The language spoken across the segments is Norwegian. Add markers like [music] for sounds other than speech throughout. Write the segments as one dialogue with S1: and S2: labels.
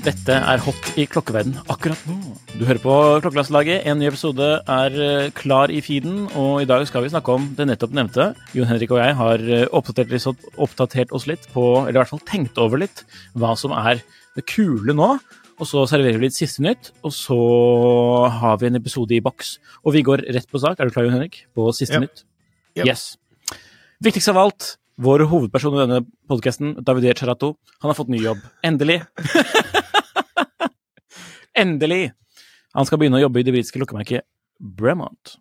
S1: Dette er Hot i klokkeverden akkurat nå. Du hører på Klokkelandslaget. En ny episode er eh, klar i feeden, og i dag skal vi snakke om det nettopp nevnte. Jon Henrik og jeg har eh, oppdatert, oppdatert oss litt på, eller i hvert fall tenkt over litt, hva som er det kule nå. Og så serverer vi litt siste nytt, og så har vi en episode i boks. Og vi går rett på sak. Er du klar, Jon Henrik? På siste
S2: Ja.
S1: nytt? Yes. Viktigst av alt, vår hovedperson i denne podkasten, Davidé Charato, han har fått ny jobb. Endelig. [laughs] Endelig! Han skal begynne å jobbe i det britiske lukkemerket Bremont.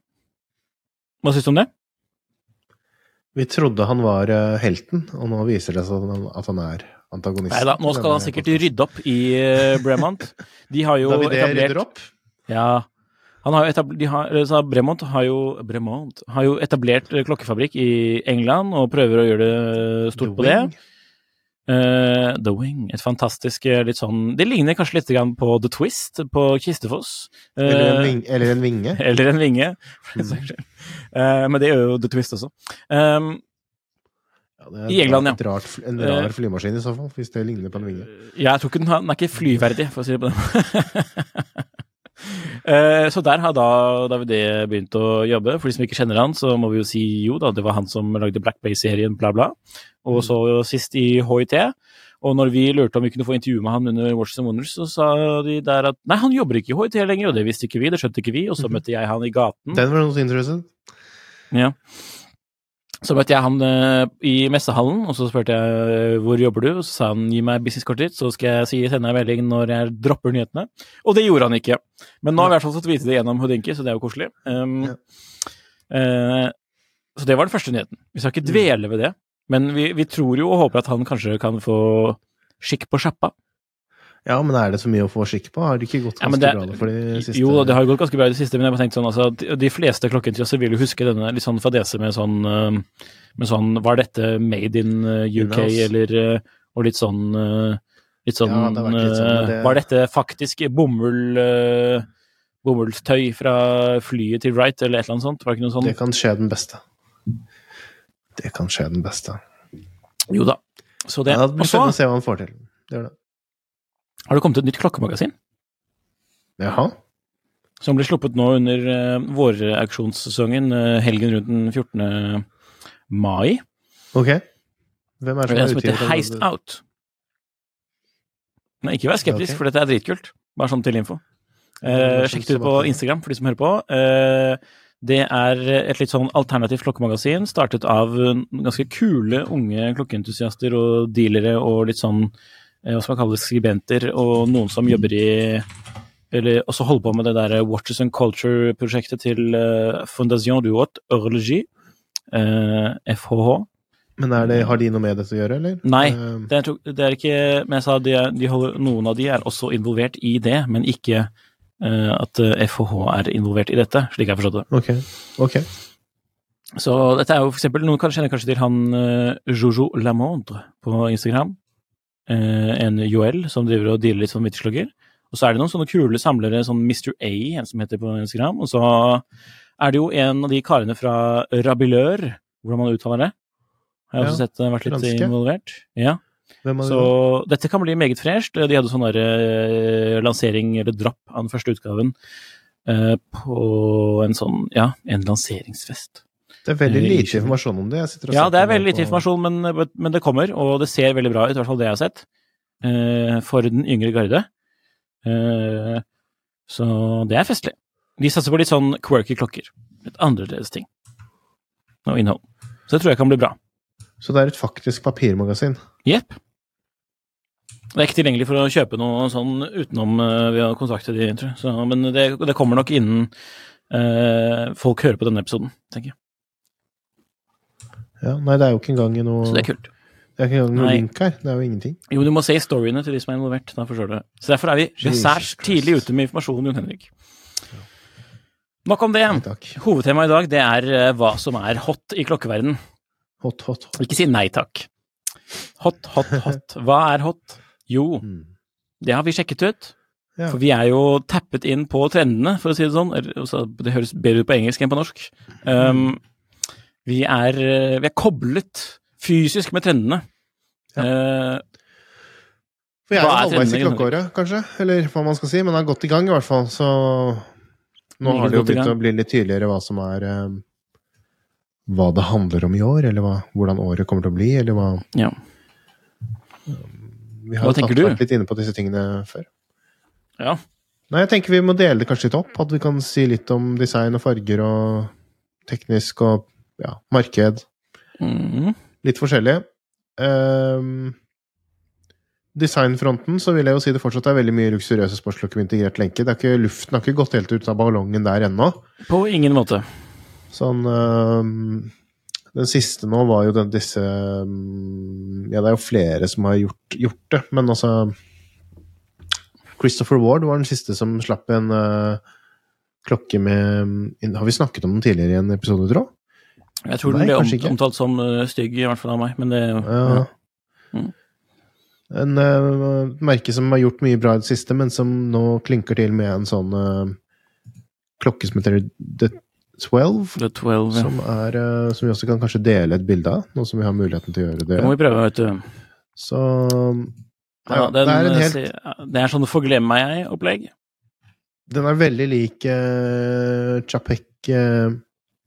S1: Hva syns du om det?
S2: Vi trodde han var eh, helten, og nå viser det seg at han- er antagonisten.
S1: Nei da, nå skal han sikkert rydde opp i eh, Bremont. De har jo
S2: David
S1: etablert
S2: rydder opp.
S1: Ja. Han har de har, Bremont har jo, Bremont har jo etablert eh, klokkefabrikk i England og prøver å gjøre det stort på det. Eh, The Wing, et fantastisk eh, litt sånn Det ligner kanskje litt på The Twist på Kistefoss. Uh,
S2: Eller en, ving, eller en vinge. [laughs]
S1: eller en vinge. [laughs] Eh, men det gjør jo The Twist også. Um,
S2: Ja, det er
S1: I England, ja.
S2: rart, en rar flymaskin i så fall, hvis det ligner på en vinge.
S1: jeg tror ikke den, den er ikke flyverdig, for å si det på den [laughs] Så der har da David begynt å jobbe. For de som ikke kjenner han, så må vi jo si jo da, det var han som lagde Black Bay-serien, bla, bla. Og så sist i HIT. Og når vi lurte om vi kunne få intervju med han under Watches and Wonders, så sa de der at nei, han jobber ikke i HIT lenger, og det visste ikke vi, det skjønte ikke vi. Og så møtte jeg han i gaten.
S2: Den var noe interessant.
S1: Ja. Så møtte jeg han eh, i messehallen, og så spurte jeg hvor jobber du, og så sa han gi meg businesskortet ditt, så skal jeg si, sende deg en melding når jeg dropper nyhetene. Og det gjorde han ikke. Men nå har vi i hvert fall fått vite det gjennom Houdinki, så det er jo koselig. Um,
S2: Ja.
S1: uh, så det var den første nyheten. Vi skal ikke dvele ved det, men vi, vi tror jo og håper at han kanskje kan få skikk på sjappa.
S2: Ja, men er det så mye å få skikk på? Har det ikke gått ganske
S1: ja, det-
S2: bra for de siste
S1: Jo, det har gått ganske bra i det siste, men jeg har tenkt sånn, altså, de- de fleste oss vil jo huske denne litt sånn fadese med sånn, eh, med sånn Var dette made in eh, UK, eller eh, Og litt sånn eh, Litt sånn,
S2: Ja, det litt sånn, det-
S1: Var dette faktisk bomull bomullstøy fra flyet til Wright, eller et eller annet sånt? Var det ikke noe sånt?
S2: Det kan skje den beste. Det kan skje den beste.
S1: Jo da. Så det.
S2: Ja, det blir spennende å se hva han får til. Det gjør det.
S1: Har det kommet et nytt klokkemagasin.
S2: Jaha.
S1: som ble sluppet nå under uh, vårauksjonssesongen, uh, helgen rundt den 14. mai.
S2: Ok. Hvem er
S1: Det er
S2: det
S1: en
S2: som
S1: som
S2: er
S1: heter Heist Out. Nei, ikke vær skeptisk,
S2: okay.
S1: for dette er dritkult. Bare sånn til info.
S2: Uh,
S1: sjekk det ut på Instagram for de som hører på. Uh, det er et litt sånn alternativt klokkemagasin, startet av ganske kule unge klokkeentusiaster og dealere og litt sånn, hva skal man kalle det, skribenter, og noen som jobber i eller også holder på med det der Watches and Culture-prosjektet til uh, Fondation du Haute Horlogie, eh, FHH.
S2: Men det, har de noe med dette å gjøre, eller?
S1: Nei,
S2: Eh,
S1: det er, det er ikke Men jeg sa de, de holder, noen av de er også involvert i det, men ikke uh, at eh, FHH er involvert i dette, slik jeg har forstått det.
S2: Ok. ok.
S1: Så dette er jo for eksempel Noen kan kjenner kanskje til han uh, Jojo Lamondre på Instagram. Eh, en Joel som driver og dealer litt sånn vinterslugger. Og så er det noen sånne kule samlere, sånn Mr. A, en som heter på Instagram. Og så er det jo en av de karene fra Rabilør, hvordan man uttaler det. Har jeg også
S2: Ja,
S1: sett eh, vært litt
S2: franske.
S1: involvert. Ja. Så
S2: det?
S1: dette kan bli meget fresht. De hadde sånn eh, lansering, eller dropp, av den første utgaven på en sånn, ja, en lanseringsfest.
S2: Det er veldig
S1: Eh,
S2: lite informasjon om det.
S1: Ja, det er veldig lite informasjon, men, men det kommer, og det ser veldig bra ut, i hvert fall det jeg har sett, eh, for den yngre garde. Eh, så det er festlig. De satser på litt sånn quirky klokker. Litt annerledes ting. Og innhold. Så det tror jeg kan bli bra.
S2: Så det er et faktisk papirmagasin.
S1: Jepp. Det er ikke tilgjengelig for å kjøpe noe sånn utenom vi ved å kontakte de, tror jeg. Så, men det, det kommer nok innen eh, folk hører på denne episoden, tenker jeg.
S2: Ja, nei, det er jo ikke engang noe
S1: Så det er kult.
S2: Det er ikke engang noe
S1: Nei.
S2: link her. Det er jo ingenting.
S1: Jo, du må se storyene til de som er involvert. Da forstår du. Så derfor er vi særs tidlig ute med informasjon, Jon Henrik. Nok om det.
S2: Nei.
S1: Hovedtemaet i dag det er eh, hva som er hot i klokkeverden.
S2: Hot, hot, hot.
S1: Ikke si nei takk. Hot, hot, hot. [laughs] Hva er hot? Jo,
S2: Mm.
S1: det har vi sjekket ut.
S2: Ja.
S1: For vi er jo tappet inn på trendene, for å si det sånn. Altså, Det høres bedre ut på engelsk enn på norsk. Um, vi, er, eh, vi er koblet fysisk med trendene. Ja.
S2: For jeg er
S1: er
S2: halvveis i klokkeåret, kanskje. Eller hva man skal si. Men det er gått i gang, i hvert fall. Så nå har det jo
S1: godt
S2: begynt å bli litt tydeligere hva som er eh, Hva det handler om i år, eller hva, hvordan året kommer til å bli, eller hva
S1: ja.
S2: Vi har vært litt inne på disse tingene før.
S1: ja.
S2: Nei, jeg tenker vi må dele det kanskje litt opp. At vi kan si litt om design og farger og teknisk og ja, marked.
S1: Mm.
S2: Litt forskjellig. Um, designfronten så vil jeg jo si det fortsatt er veldig mye luksuriøse sportsklokker med integrert lenke. Det er ikke, luften har ikke gått helt ut av ballongen der ennå.
S1: På ingen måte.
S2: Sånn um, Den siste nå var jo den, disse um, Ja, det er jo flere som har gjort, gjort det, men altså Christopher Ward var den siste som slapp en uh, klokke med Har vi snakket om den tidligere i en episode, tro?
S1: Jeg tror
S2: Nei,
S1: den ble om, omtalt som uh, stygg, i hvert fall av meg, men det
S2: Ja.
S1: Mm.
S2: En uh, merke som har gjort mye bra i det siste, men som nå klinker til med en sånn uh, klokke som heter The 12.
S1: The 12, ja.
S2: Som, er, uh, som vi også kan kanskje dele et bilde av, nå som vi har muligheten til å gjøre det.
S1: Det må vi prøve, vet du.
S2: Så
S1: Ja,
S2: ja,
S1: den,
S2: det er en helt
S1: det er sånn forglem meg-opplegg.
S2: Den er veldig lik uh, Chapek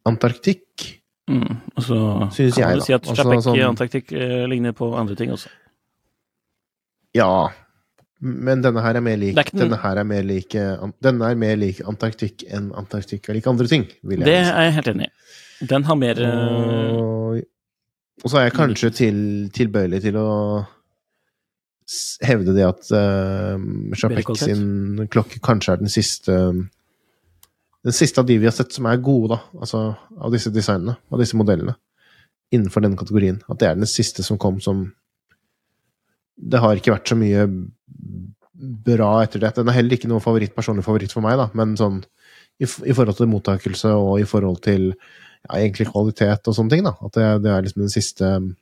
S2: Antarktik.
S1: Mm. Og så
S2: Synes
S1: kan
S2: jeg,
S1: du si at Chapek-antaktikk
S2: sånn-
S1: uh, ligner på andre ting også.
S2: Ja, men denne her er mer lik
S1: den-
S2: Denne her er mer lik Denne er mer lik Antarktik enn Antarktik er lik andre ting, vil jeg
S1: Det er jeg helt enig i. Den har mer
S2: Og, og så er jeg kanskje til, tilbøyelig til å hevde det at uh, Chapek sin klokke kanskje er den siste Den siste av de vi har sett som er gode, da. Altså av disse designene, av disse modellene. Innenfor denne kategorien. At det er den siste som kom som Det har ikke vært så mye bra etter det. Den er heller ikke noe favoritt, personlig favoritt for meg, da, men sånn i, i forhold til mottakelse og i forhold til ja, egentlig kvalitet og sånne ting, da. At det, det er liksom den siste um,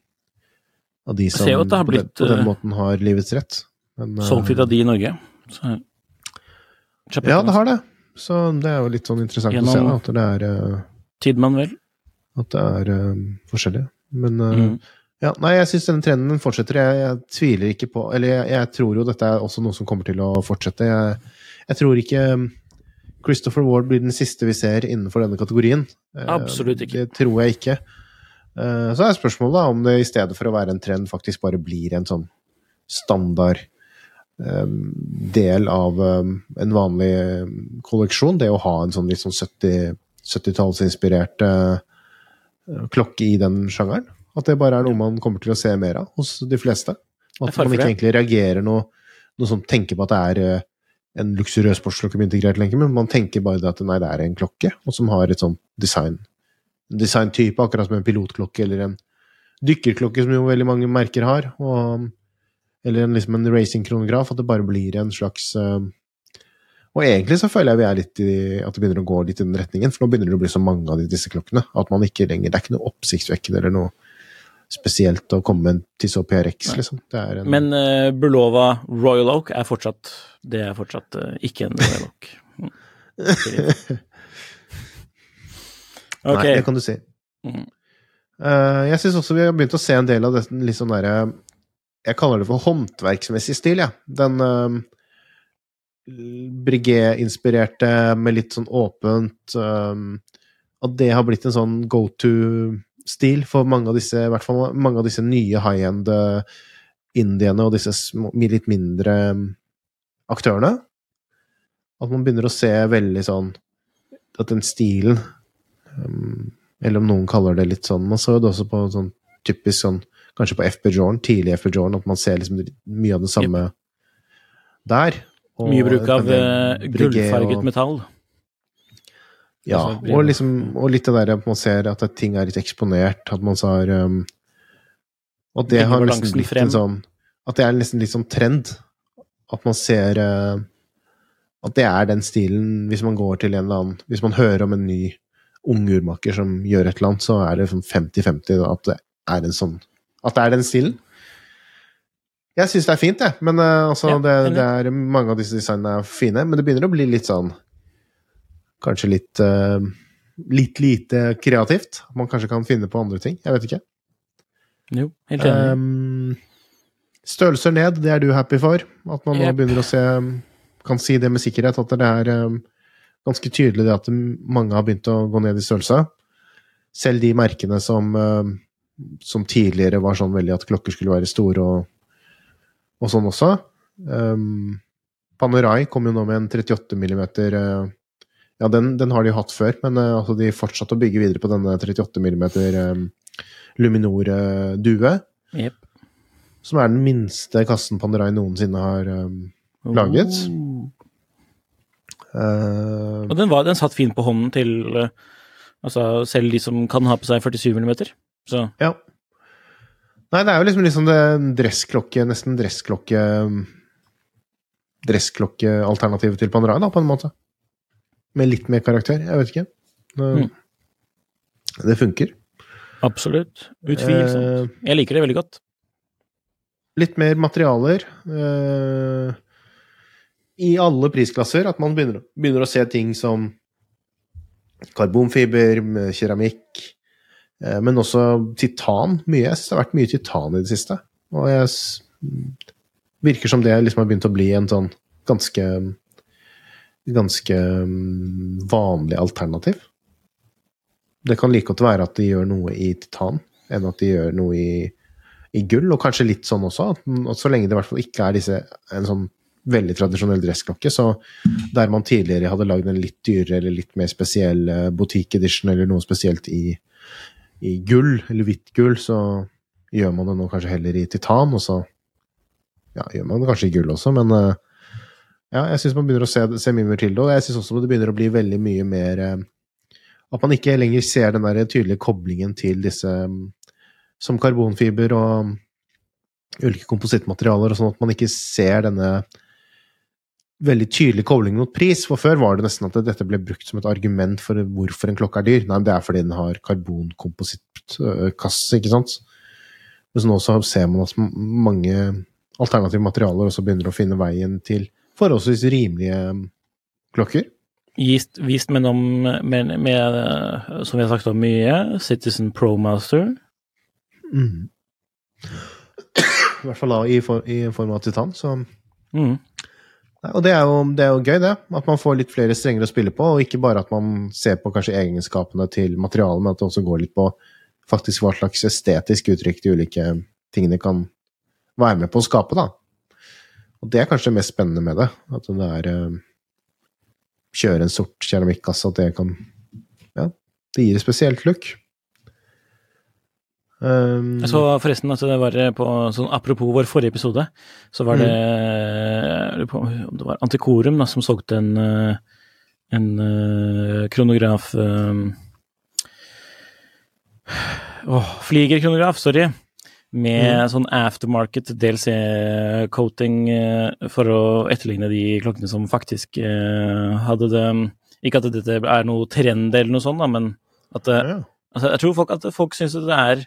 S2: av de som på,
S1: blitt,
S2: på den
S1: eh,
S2: måten har livets rett. Men, eh,
S1: solgt litt av de i Norge. Så,
S2: Ja, det har det. Så det er jo litt sånn interessant å se, da, at det er, Tid
S1: man vil.
S2: at det er eh, forskjellig. Men uh,
S1: Mm.
S2: ja, nei, jeg syns denne trenden fortsetter. Jeg, jeg tviler ikke på Eller jeg, jeg tror jo dette er også noe som kommer til å fortsette. Jeg, jeg tror ikke um, Christopher Ward blir den siste vi ser innenfor denne kategorien. Eh,
S1: Absolutt ikke.
S2: Det tror jeg ikke. Eh, Så er spørsmålet da om det i stedet for å være en trend, faktisk bare blir en sånn standard um, del av um, en vanlig um, kolleksjon. Det å ha en sånn litt sånn 70 70-tallsinspirert eh, klokke i den sjangeren. At det bare er noe man kommer til å se mer av hos de fleste. At man ikke egentlig reagerer noe, noe som tenker på at det er eh, en luksuriøs sportsklokke med integrert lenke, men man tenker bare at nei, det er en klokke, og som har et sånt design. En designtype, akkurat som en pilotklokke eller en dykkerklokke, som jo veldig mange merker har. Og, eller en, liksom en racingkronograf, at det bare blir en slags uh, Og egentlig så føler jeg vi er litt i at det begynner å gå litt i den retningen, for nå begynner det å bli så mange av disse klokkene at man ikke lenger Det er ikke noe oppsiktsvekkende eller noe spesielt å komme en Tissot PRX, liksom. Det en,
S1: Men uh, Bulova Royal Oak er fortsatt Det er fortsatt uh, ikke en Royal Oak. [laughs] okay.
S2: Nei, det kan du si.
S1: Mm.
S2: Eh, jeg syns også vi har begynt å se en del av dette litt sånn derre Jeg kaller det for håndverksmessig stil, jeg. Ja. Den uh, Brigé-inspirerte med litt sånn åpent um, At det har blitt en sånn go to-stil for mange av disse, i hvert fall mange av disse nye high end uh, indiene og disse små, litt mindre um, aktørene. At man begynner å se veldig sånn At den stilen um, Eller om noen kaller det litt sånn Man så jo det også på sånn typisk sånn Kanskje på Jordan, tidlig Jordan, at man ser liksom mye av det samme yep. der.
S1: Og mye bruk av uh, gullfarget og, metall.
S2: Ja, og, liksom, og litt det der at man ser at ting er litt eksponert, at man har um, Og det har nesten blitt en sånn At det er nesten litt sånn trend. At man ser uh, At det er den stilen hvis man går til en eller annen Hvis man hører om en ny ung urmaker som gjør et eller annet, så er det sånn 50-50 at det er en sånn At det er den stilen. Jeg syns det er fint, jeg. Men uh, altså, ja, det, det, er, mange av disse designene er fine. Men det begynner å bli litt sånn Kanskje litt uh, Litt lite kreativt. Man kanskje kan finne på andre ting. Jeg vet ikke.
S1: Jo, helt enig. Um,
S2: størrelser ned, det er du happy for? At man nå yep. begynner å se Kan si det med sikkerhet, at det er um, ganske tydelig det at mange har begynt å gå ned i størrelse. Selv de merkene som, um, som tidligere var sånn veldig at klokker skulle være store og og sånn også. Um, Panerai kom jo nå med en 38 mm uh, Ja, den, den, har de hatt før, men uh, altså de fortsatte å bygge videre på denne 38 mm um, Luminor-due.
S1: Yep.
S2: Som er den minste kassen Panerai noensinne har um, laget. Oh.
S1: Uh, og den, var, den, satt fint på hånden til uh, altså selv de som kan ha på seg 47 mm. Så.
S2: Ja. Nei, det er jo liksom, liksom det dressklokke, nesten dressklokke Dressklokke-alternativet til Panerai, da, på en måte. Med litt mer karakter. Jeg vet ikke. Det, mm. det funker.
S1: Absolutt. Utvilsomt. Eh, jeg liker det veldig godt.
S2: Litt mer materialer. Eh, I alle prisklasser. At man begynner, begynner, å se ting som karbonfiber, keramikk, men også titan. Mye. S. det har vært mye titan i det siste. Og jeg virker som det liksom har begynt å bli en sånn ganske ganske mm, vanlig alternativ. Det kan like godt være at de gjør noe i titan, enn at de gjør noe i, i gull. Og kanskje litt sånn også, at så lenge det i hvert fall ikke er disse, en sånn veldig tradisjonell dressklokke, så der man tidligere hadde lagd en litt dyrere eller litt mer spesiell eh, boutique edition eller noe spesielt i, i gull, eller hvitt gull, så gjør man det nå kanskje heller i titan, og så ja, gjør man det kanskje i gull også, men uh, ja, jeg syns man begynner å se, se, mye mer til det, og jeg syns også det begynner å bli veldig mye mer uh, At man ikke lenger ser den der tydelige koblingen til disse um, som karbonfiber og ulike komposittmaterialer, og sånn at man ikke ser denne veldig tydelig kobling mot pris. For før var det nesten at dette ble brukt som et argument for hvorfor en klokke er dyr. Nei, det er fordi den har karbonkomposittkasse, ikke sant. Men nå så ser man at mange alternative materialer også begynner å finne veien til forholdsvis rimelige klokker.
S1: Vist, vist med, med, med, som vi har sagt om mye, Citizen ProMaster.
S2: Mm. I hvert fall da i, for, i form av titan, så
S1: mm.
S2: Og det er, jo, det er, jo, gøy, det. At man får litt flere strenger å spille på, og ikke bare at man ser på kanskje egenskapene til materialet, men at det også går litt på faktisk hva slags estetisk uttrykk de ulike tingene kan være med på å skape, da. Og det er kanskje det mest spennende med det. At det er uh, Kjøre en sort keramikkasse, at det kan Ja, det gir et spesielt look.
S1: Um, jeg så forresten at det var på sånn, Apropos vår forrige episode, så var det mm. På, om det var Antikorum da, som solgte en, eh, en uh, kronograf um, oh, Fliegerkronograf, sorry. Med mm. sånn aftermarket DLC-coating for å etterligne de klokkene som faktisk hadde det Ikke at dette er noe trend eller noe sånt, da, men at ja. altså, jeg tror folk, at folk syns det er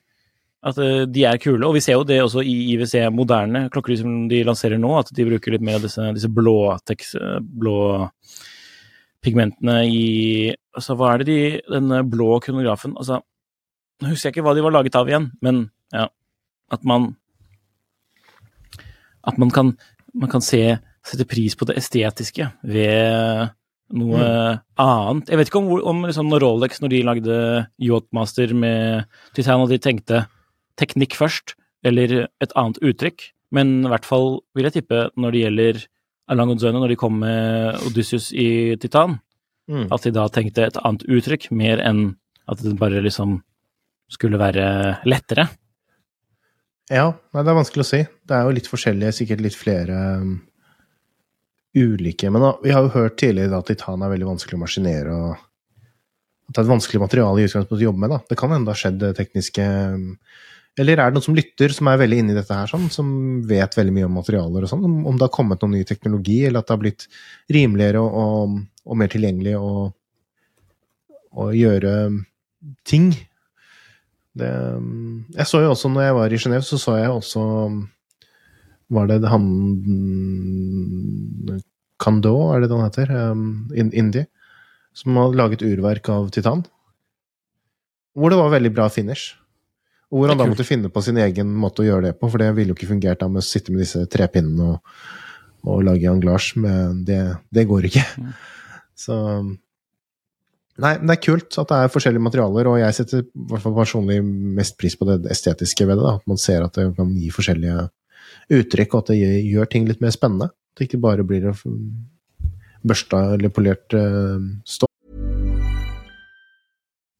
S1: at eh, de er kule. Og vi ser jo det også i IWC moderne klokker som de lanserer nå, at de bruker litt mer av disse, disse blå, tekst, blå pigmentene i Altså, hva er det de Denne blå kronografen Altså, nå husker jeg ikke hva de var laget av igjen, men ja At man at man kan, man kan se, sette pris på det estetiske ved noe annet. Jeg vet ikke om, om liksom Rolex, når de lagde Yachtmaster med Titan, og de tenkte teknikk først, eller et annet uttrykk, men i hvert fall vil jeg tippe når det gjelder Alang Odzone, når de kom med Odysseus i Titan,
S2: Mm.
S1: at de da tenkte et annet uttrykk, mer enn at det bare liksom skulle være lettere.
S2: Ja, nei, det er vanskelig å si. Det er jo litt forskjellige, sikkert litt flere um, ulike Men da, vi har jo hørt tidligere at titan er veldig vanskelig å maskinere, og at det er et vanskelig materiale i utgangspunktet å jobbe med. da. Det kan hende det har skjedd det tekniske um, Eller er det noen som lytter, som er veldig inne i dette her, sånn, som vet veldig mye om materialer og sånn? Om, det har kommet noen ny teknologi, eller at det har blitt rimeligere og, og, og mer tilgjengelig å gjøre ting det, jeg så jo også når jeg var i Genéve, så så jeg også Var det han Kando, er det det han heter? Um, in- Indie. Som hadde laget urverk av titan. Hvor det var veldig bra finish. Og hvor han da måtte finne på sin egen måte å gjøre det på, for det ville jo ikke fungert da med å sitte med disse trepinnene og, og lage anglasj, Men det, det går ikke. Så Nei, men det er kult at det er forskjellige materialer, og jeg setter i hvert fall personlig mest pris på det estetiske ved det. Da. At man ser at det kan gi forskjellige uttrykk, og at det gjør- ting litt mer spennende. At det ikke bare blir børsta eller polert stål stoff.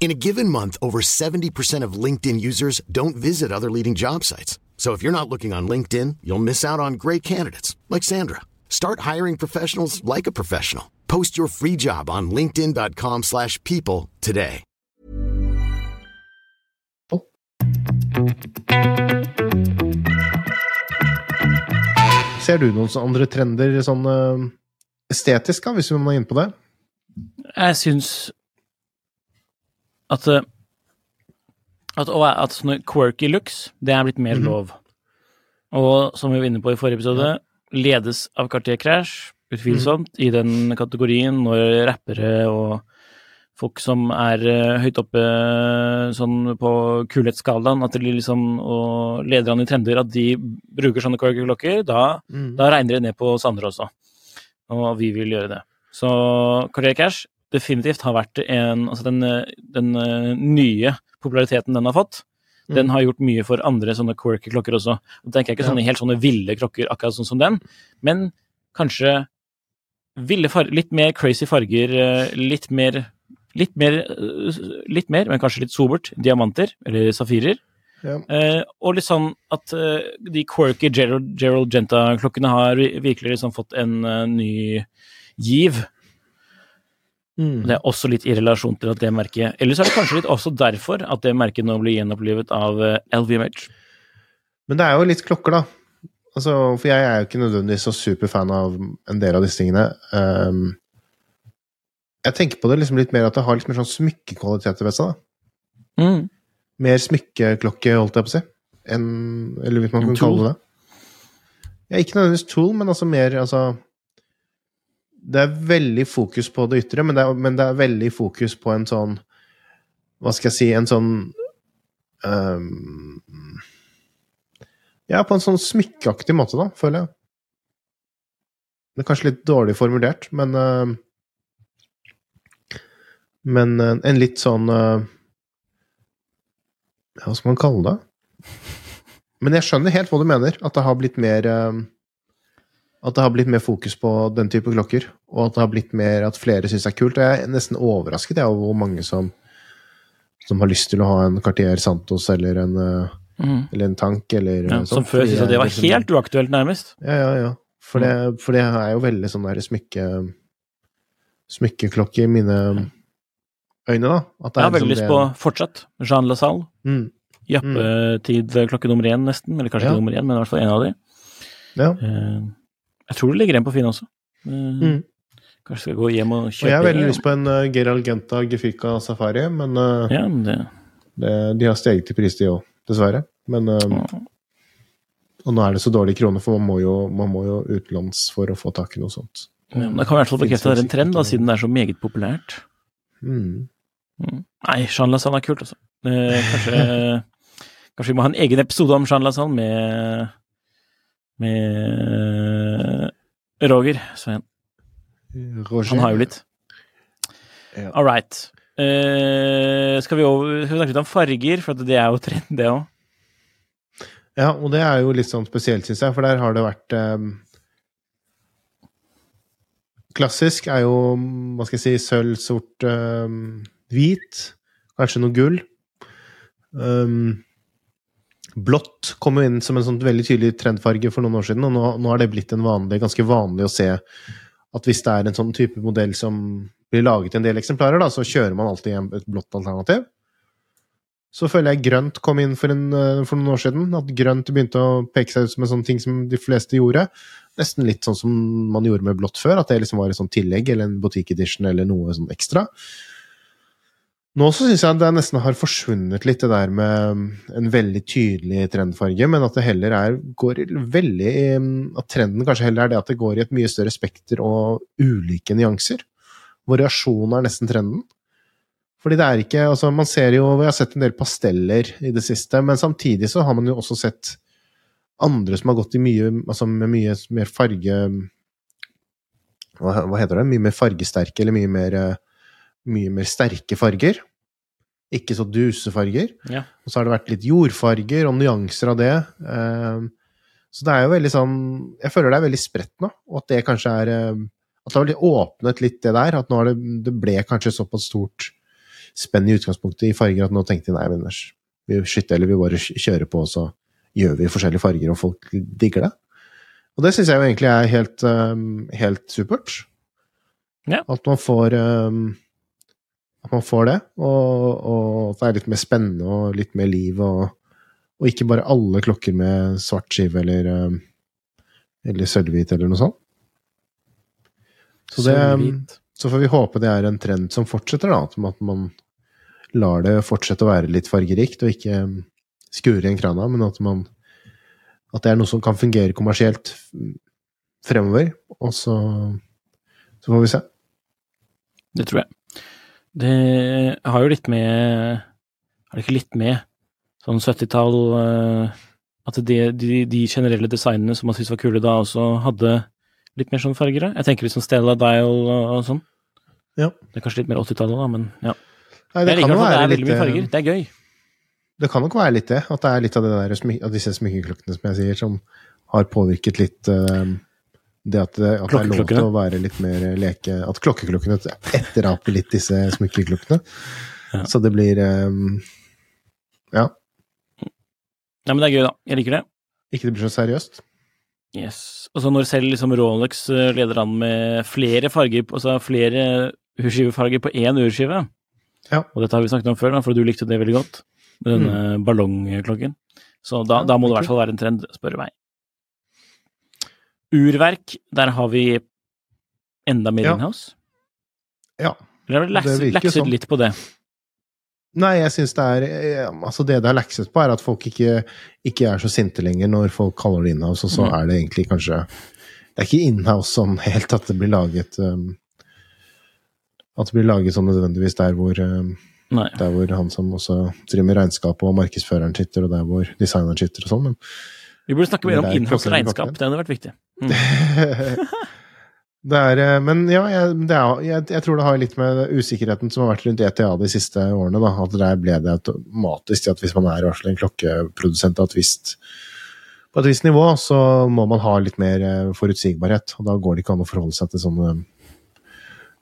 S3: In a given month, over 70% of LinkedIn users don't visit other leading job sites. So if you're not looking on LinkedIn, you'll miss out on great candidates like Sandra. Start hiring professionals like a professional. Post your free job on linkedin.com/people slash people today.
S2: Ser du noen sånne andre trender sånn uh, estetisk, da, hvis vi må inn på det?
S1: Jeg syns at eh, at, at sånne quirky looks, det er blitt mer lov. Og som vi var inne på i forrige episode, ledes av Cartier Crash, utvilsomt, i den kategorien når rappere og folk som er eh, høyt oppe sånn på kulhetsskalaen, at de liksom, og lederne i trender, at de bruker sånne quirky klokker, da, da regner det ned på oss andre også. Og vi vil gjøre det. Så Cartier Cash definitivt har vært en Altså den, den eh, nye populariteten den har fått, den har gjort mye for andre sånne quirky klokker også. Og da tenker jeg ikke sånne helt sånne ville klokker akkurat sånn som den, men kanskje ville farger, litt mer crazy farger, eh, litt mer Litt mer, eh, litt mer, men kanskje litt sobert. Diamanter, eller safirer.
S2: Ja.
S1: Eh, og litt sånn at eh, de quirky Gerald, Gerald Genta-klokkene har virkelig liksom fått en uh, ny giv. Det er også litt i relasjon til at det merket Ellers er det kanskje litt også derfor at det merket nå blir gjenopplivet av eh, LVMH.
S2: Men det er jo litt klokker, da. Altså, for jeg er jo ikke nødvendigvis så superfan av en del av disse tingene. Um, jeg tenker på det liksom litt mer at det har litt mer sånn smykkekvaliteter ved seg. da.
S1: Mm.
S2: Mer smykkeklokke, holdt jeg på å si. Enn, eller hvis man kan kalle det det. Ja, ikke nødvendigvis tool, men altså mer altså Det er veldig fokus på det ytre, men det er, men det er veldig fokus på en sånn Hva skal jeg si En sånn um, Ja, på en sånn smykkeaktig måte, da, føler jeg. Det er kanskje litt dårlig formulert, men uh, Men uh, en litt sånn uh, Hva skal man kalle det? Men jeg skjønner helt hva du mener. At det har blitt mer eh, At det har blitt mer fokus på den type klokker. Og at det har blitt mer at flere syns det er kult. Og jeg er nesten overrasket jeg, over hvor mange som, som har lyst til å ha en Cartier Santos eller en, eh,
S1: Mhm.
S2: Eller en tank, eller
S1: Ja, som før
S2: fordi
S1: syntes at det var
S2: liksom-
S1: helt uaktuelt, nærmest.
S2: Ja, ja, ja. For det, for det er jo veldig sånn der smykke smykkeklokke i mine øyne, da. At det
S1: Jeg har veldig
S2: liksom
S1: lyst på fortsatt Jean Lasalle.
S2: mm,
S1: Jappetid klokke nummer én, nesten. Eller kanskje
S2: Ja.
S1: ikke nummer én, men i hvert fall en av de.
S2: Ja.
S1: Eh, Jeg tror det ligger en på Finn også. Eh,
S2: Mm.
S1: Kanskje skal gå hjem og
S2: Og jeg har veldig lyst på en uh, Gerald Genta Gefika Safari, men uh,
S1: Ja, det
S2: det, de har steget i pris, de òg, dessverre. Men uh, Og nå er det så dårlig krone, for man må, jo, man må jo utenlands for å få tak i noe sånt.
S1: ja, men Det kan i hvert fall bekrefte at det er en trend, da, siden det er så meget populært.
S2: Mm.
S1: Nei, Jean Lasalle er kult, altså. Eh, kanskje, [laughs] kanskje vi må ha en egen episode om Jean Lasalle med med Roger Svein.
S2: Roger.
S1: Han har jo litt.
S2: Ja.
S1: All right. Uh, skal, vi over, skal vi snakke litt om farger, for det er jo trend, det òg.
S2: Ja, og det er jo litt sånn spesielt, syns jeg, for der har det vært um, Klassisk er jo, hva skal jeg si, sølv, sort, um, hvit. Kanskje noe gull. Um, blått kom jo inn som en sånn veldig tydelig trendfarge for noen år siden, og nå, nå har det blitt en vanlig, ganske vanlig å se at hvis det er en sånn type modell som blir laget en del eksemplarer, da, så kjører man alltid et blått alternativ. Så føler jeg grønt kom inn for, en, eh, for noen år siden. At grønt begynte å peke seg ut som en sånn ting som de fleste gjorde. Nesten litt sånn som man gjorde med blått før, at det liksom var et sånt tillegg eller en boutique edition eller noe sånn ekstra. Nå så syns jeg det nesten har forsvunnet litt, det der med en veldig tydelig trendfarge, men at det heller er går veldig At trenden kanskje heller er det at det går i et mye større spekter og ulike nyanser. Variasjon er nesten trenden. Fordi det er ikke altså Man ser jo Vi har sett en del pasteller i det siste, men samtidig så har man jo også sett andre som har gått i mye Altså med mye mer farge Hva, hva heter det? Mye mer fargesterke, eller mye mer eh, Mye mer sterke farger. Ikke så duse farger.
S1: Ja.
S2: Og så har det vært litt jordfarger og nyanser av det. Eh, Så det er jo veldig sånn Jeg føler det er veldig spredt nå, og at det kanskje er eh, At det har blitt åpnet litt det der. At nå det, det ble kanskje såpass stort spenn i utgangspunktet i farger at nå tenkte jeg nei, men vi skytter eller vi bare kjører på, og så gjør vi forskjellige farger, og folk digger det. Og det syns jeg jo egentlig er helt, um, helt supert.
S1: Ja.
S2: At man får um, At man får det, og, og at det er litt mer spennende og litt mer liv, og, og ikke bare alle klokker med svart skive eller, um, eller sølvhvit eller noe sånt. Så det, så får vi håpe det er en trend som fortsetter, da. At man- lar det fortsette å være litt fargerikt, og ikke um, skure igjen krana, men at man At det er noe som kan fungere kommersielt fremover. Og så Så får vi se.
S1: Det tror jeg. Det har jo litt med Har det ikke litt med sånn 70-tall eh, At de, de, de generelle designene som man syntes var kule da, også hadde litt mer sånn farger? Jeg tenker litt sånn Stella Dial og, og sånn.
S2: Ja.
S1: Det er kanskje litt mer 80-tallet, da, men ja.
S2: Nei,
S1: Jeg liker i hvert det er veldig mye farger. Det er gøy.
S2: Det kan nok være litt det. At det er litt av, det der, av disse smykkeklokkene som jeg sier, som har påvirket litt um, det at det, at det er lov til å være litt mer leke At klokkeklokkene etteraper litt disse smykkeklokkene.
S1: Ja.
S2: Så det blir um, Ja.
S1: Ja, men det er gøy, da. Jeg liker det.
S2: Ikke det blir så seriøst.
S1: Yes. Og så når selv liksom Rolex eh, leder an med flere farger, altså flere urskivefarger på én urskive,
S2: Ja.
S1: og dette har vi snakket om før, for du likte det veldig godt, med denne ballongklokken, så da, da må det i hvert fall være en trend, spør du meg. Urverk, der har vi enda mer
S2: Ja.
S1: inhouse.
S2: Ja.
S1: Eller har lakset,
S2: vel
S1: lekset
S2: sånn.
S1: litt på det?
S2: Nei, jeg syns det er eh, Altså, det det er lekset på, er at folk ikke, ikke er så sinte lenger når folk kaller det inhouse, og så
S1: Mm.
S2: er det egentlig kanskje Det er ikke inhouse sånn helt at det blir laget um, At det blir laget sånn nødvendigvis der hvor um,
S1: Nei.
S2: Der hvor han som også driver med regnskap og markedsføreren sitter, og der hvor designeren sitter og sånn, men
S1: Vi burde snakke mer om
S2: innhouse
S1: regnskap, det hadde vært viktig. Mm. [laughs]
S2: Det er, eh, men ja, jeg, er, jeg, jeg tror det har litt med usikkerheten som har vært rundt ETA de siste årene. Da, at der ble det automatisk til at hvis man er i hvert fall en klokkeprodusent av et visst, på et visst nivå, så må man ha litt mer eh, forutsigbarhet. Og da går det ikke an å forholde seg til sånne,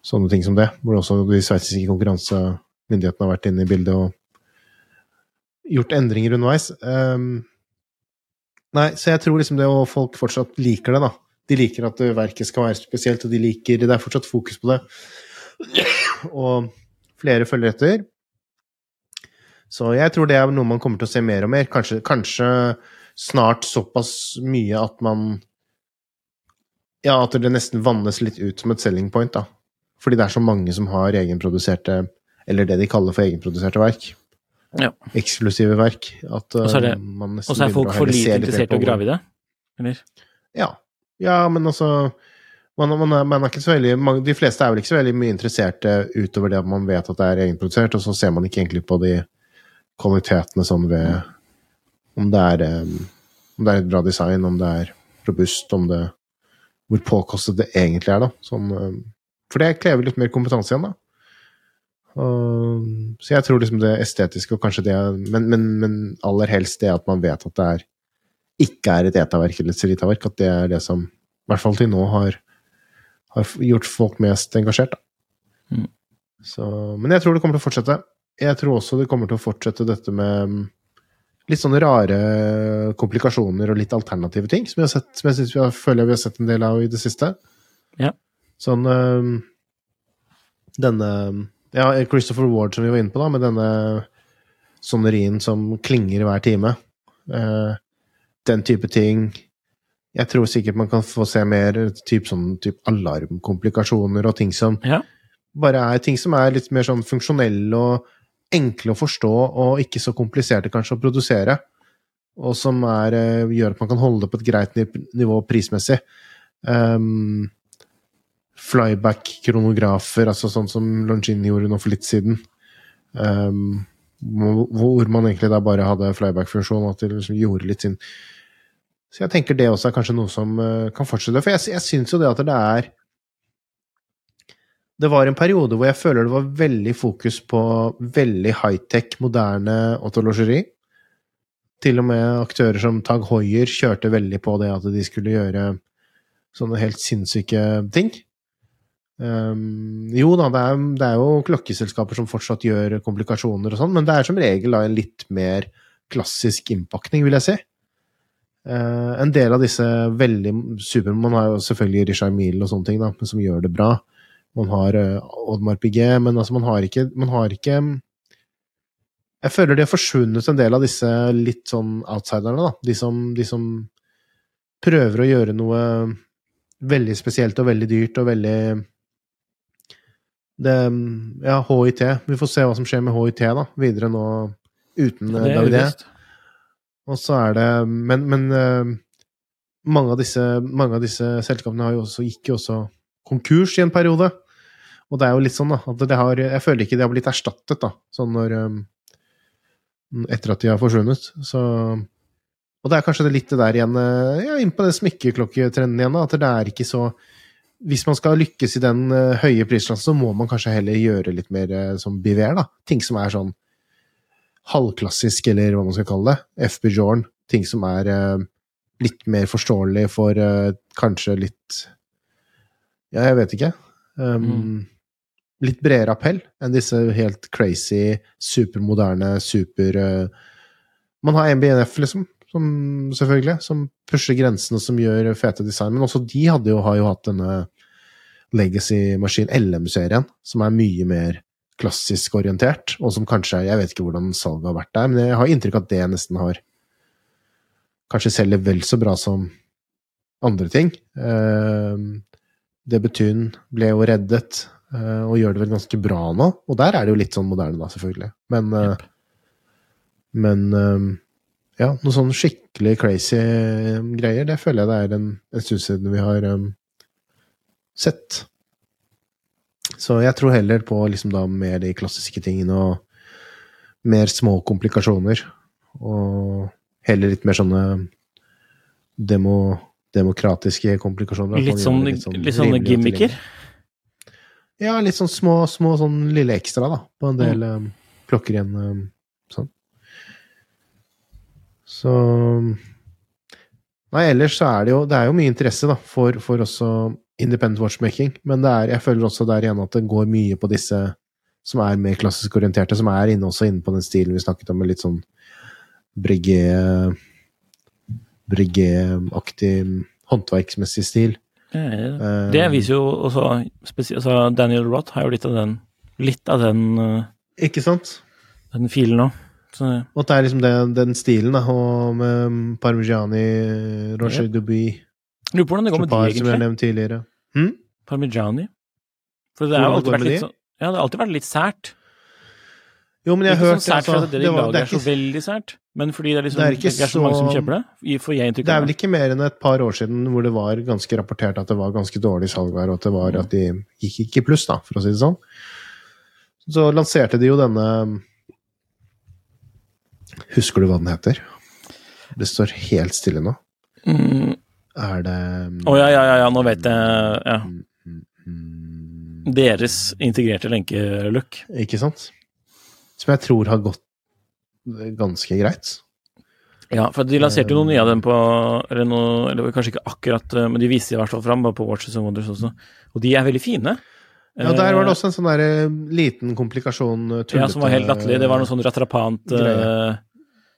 S2: sånne ting som det. Hvor også de sveitsiske konkurransemyndighetene har vært inne i bildet og gjort endringer underveis. Ehm, nei, så jeg tror liksom det, og folk fortsatt liker det, da. De liker at verket skal være spesielt, og de liker Det er fortsatt fokus på det. Og flere følger etter. Så jeg tror det er noe man kommer til å se mer og mer. Kanskje, kanskje snart såpass mye at man Ja, at det nesten vannes litt ut som et selling point, da. Fordi det er så mange som har egenproduserte Eller det de kaller for egenproduserte verk.
S1: Ja.
S2: Eksklusive verk. At
S1: så er det-
S2: uh, man nesten
S1: Og så er folk for lite interessert i å grave i det? Eller?
S2: ja. ja, men altså man, man, er, man er ikke så veldig, man, De fleste er vel ikke så veldig mye interesserte utover det at man vet at det er egenprodusert, og så ser man ikke egentlig på de kvalitetene sånn ved om det er um, om det er et bra design, om det er robust, om det Hvor påkostet det egentlig er, da. Sånn, um, for det krever litt mer kompetanse igjen, da. Og, så jeg tror liksom det estetiske, og kanskje det men, men, men aller helst det at man vet at det er ikke er et etaverk eller et seritaverk, at det er det som i hvert fall til nå har, har gjort folk mest engasjert.
S1: Mm.
S2: Så, men jeg tror det kommer til å fortsette. Jeg tror også det kommer til å fortsette dette med litt sånne rare komplikasjoner og litt alternative ting, som sett, som jeg synes vi har, føler vi har sett en del av i det siste.
S1: Ja.
S2: Sånn øh, Denne Ja, Christopher Ward som vi var inne på, da, med denne sonerien som klinger hver time. Uh, den type ting. Jeg tror sikkert man kan få se mer typ sånn typ alarmkomplikasjoner og ting som
S1: Ja.
S2: bare er ting som er litt mer sånn funksjonelle og enkle å forstå og ikke så kompliserte kanskje å produsere. Og som er, eh, gjør at man kan holde det på et greit nivå prismessig. Um, Flyback-kronografer, altså sånn som Longini gjorde nå for litt siden. Um, hvor man egentlig da bare hadde flyback-funksjon, at de liksom gjorde litt sin Så jeg tenker det også er kanskje noe som eh, kan fortsette. For jeg, jeg syns jo det at det er Det var en periode hvor jeg føler det var veldig fokus på veldig high-tech, moderne autologeri. Til og med aktører som Tag Hoier kjørte veldig på det at de skulle gjøre sånne helt sinnssyke ting. Um, jo da, det er, det er jo klokkeselskaper som fortsatt gjør komplikasjoner og sånn, men det er som regel da en litt mer klassisk innpakning, vil jeg si. Uh, en del av disse veldig super Man har jo selvfølgelig Richard Mille og sånne ting, da, som gjør det bra. Man har uh, Oddmar Piguet, men altså, man har ikke Man har ikke Jeg føler de har forsvunnet en del av disse litt sånn outsiderne, da. De som, de som prøver å gjøre noe veldig spesielt og veldig dyrt og veldig det, Ja, HIT. Vi får se hva som skjer med HIT da, videre nå uten
S1: ja, er
S2: David. Og så er det Men, men eh, mange, av disse, mange av disse selskapene har jo også, gikk jo også konkurs i en periode. Og det er jo litt sånn, da, at det har Jeg føler ikke det har blitt erstattet, da, sånn når eh, Etter at de har forsvunnet. Så Og det er kanskje litt det der igjen eh, Ja, inn på den smykkeklokketrenden igjen, da, at det er ikke så hvis man skal lykkes i den eh, høye prisklassen, så må man kanskje heller gjøre litt mer uh, som Biver, da. Ting som er sånn halvklassisk, eller hva man skal kalle det. FB Jorn. Ting som er eh, litt mer forståelig for eh, kanskje litt Ja, jeg vet ikke. Um,
S1: Mm.
S2: Litt bredere appell enn disse helt crazy, supermoderne, super eh, Man har MBNF, liksom, som, selvfølgelig, som pusher grensene, som gjør fete design. Men også de hadde jo, har jo hatt denne legacy-maskin, LM-serien, som er mye mer klassisk orientert, og som kanskje Jeg vet ikke hvordan salget har vært der, men jeg har inntrykk av at det nesten har Kanskje selger vel så bra som andre ting. Uh, Debutyn ble jo reddet, eh, og gjør det vel ganske bra nå. Og der er det jo litt sånn moderne, da, selvfølgelig. Men, eh, men eh, ja, noe sånn skikkelig crazy greier, det føler jeg det er en, en stund siden vi har sett. Så jeg tror heller på liksom da mer de klassiske tingene og mer små komplikasjoner. Og heller litt mer sånne demo, demokratiske komplikasjoner. Litt, sånn,
S1: Litt, sånn, litt, sånne gimmicker?
S2: Ja, litt sånn små, små sånn lille ekstra, da, på en del
S1: Mm.
S2: um, klokker igjen. Um, sånn. Så Nei, ellers så er det jo Det er jo mye interesse, da, for, for også independent watchmaking, men det er, jeg føler også der igjen at det går mye på disse som er mer klassisk orienterte, som er inne også inne på den stilen vi snakket om, med litt sånn Breguet Breguet-aktig håndverksmessig stil.
S1: Eh, Det viser jo også altså Daniel Roth har jo litt av den litt av den, eh,
S2: Ikke sant?
S1: den filen òg.
S2: Og at det er liksom den, den stilen, da, og med Parmigiani, Roger
S1: Yep.
S2: Dubuis,
S1: lurer på hvordan det går med de,
S2: egentlig. som jeg har nevnt tidligere. Hm?
S1: Parmigiani. For det har alltid vært litt sånn Ja, det har alltid vært litt sært.
S2: Jo, men jeg
S1: Ikke
S2: har
S1: sånn
S2: hørt
S1: sært
S2: altså,
S1: det,
S2: det, var, det, er
S1: ikke så veldig sært, men fordi det er, liksom,
S2: Det er ikke
S1: det er så mange som kjøper det, får jeg inntrykk av
S2: det er vel ikke mer enn et par år siden hvor det var ganske rapportert at det var ganske dårlig salg der, og at, det var, at de gikk ikke i pluss, da, for å si det sånn. Så lanserte de jo denne Husker du hva den heter? Det står helt stille nå.
S1: Mm.
S2: Er det
S1: Å ja, ja, ja, ja, nå vet jeg ja.
S2: Mm,
S1: Deres integrerte lenkeløkk.
S2: Ikke sant? Som jeg tror har gått ganske greit.
S1: Ja, for de lanserte jo noen nye av dem på Eller, noe, eller kanskje ikke akkurat, eh, men de viste i hvert fall fram på Watches and Wonders også. Og de er veldig fine.
S2: Ja, der var det
S1: Eh,
S2: også en sånn der eh, liten komplikasjon.
S1: Ja, som var helt latterlig. Det var noe sånn ratrapant eh,
S2: greie.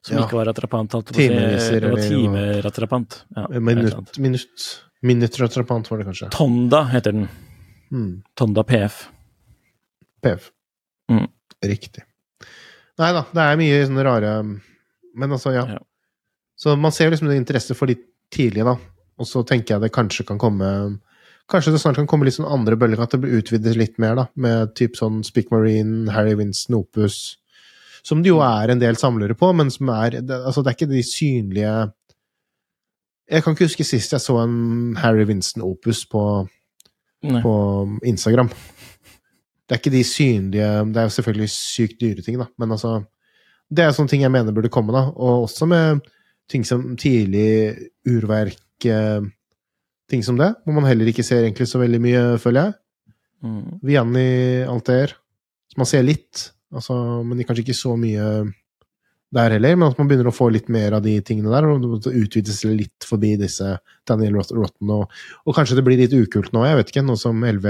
S1: Som
S2: Ja.
S1: ikke var rattrapant.
S2: Timeviser,
S1: Det var timeratrapant. Ja, et
S2: Minutt, minutt, minuttrattrapant var det kanskje.
S1: Tonda heter den.
S2: Mm.
S1: Tonda PF.
S2: PF.
S1: Mm.
S2: Riktig. Nei da, det er mye sånne rare Men altså, ja.
S1: Ja.
S2: Så man ser liksom en interesse for litt tidlig, da. Og så tenker jeg det kanskje kan komme Kanskje det snart kan komme litt sånn andre bølger, at det blir utvidet litt mer, da. Med typ sånn Speak Marine, Harry Winston, Opus. Som det jo er en del samlere på, men som er Altså, det er ikke de synlige Jeg kan ikke huske sist jeg så en Harry Winston Opus på på Instagram. Det er ikke de synlige Det er jo selvfølgelig sykt dyre ting, da, men altså Det er sånne ting jeg mener burde komme, da. Og også med ting som tidlig urverk eh, Ting som det, hvor man heller ikke ser egentlig så veldig mye, føler jeg.
S1: Mm.
S2: Vianney Alter. Så man ser litt, altså, men kanskje ikke så mye der heller. Men at man begynner å få litt mer av de tingene der, og utvides litt forbi disse Daniel Rotten. Og, og kanskje det blir litt ukult nå, jeg vet ikke, noe som LV,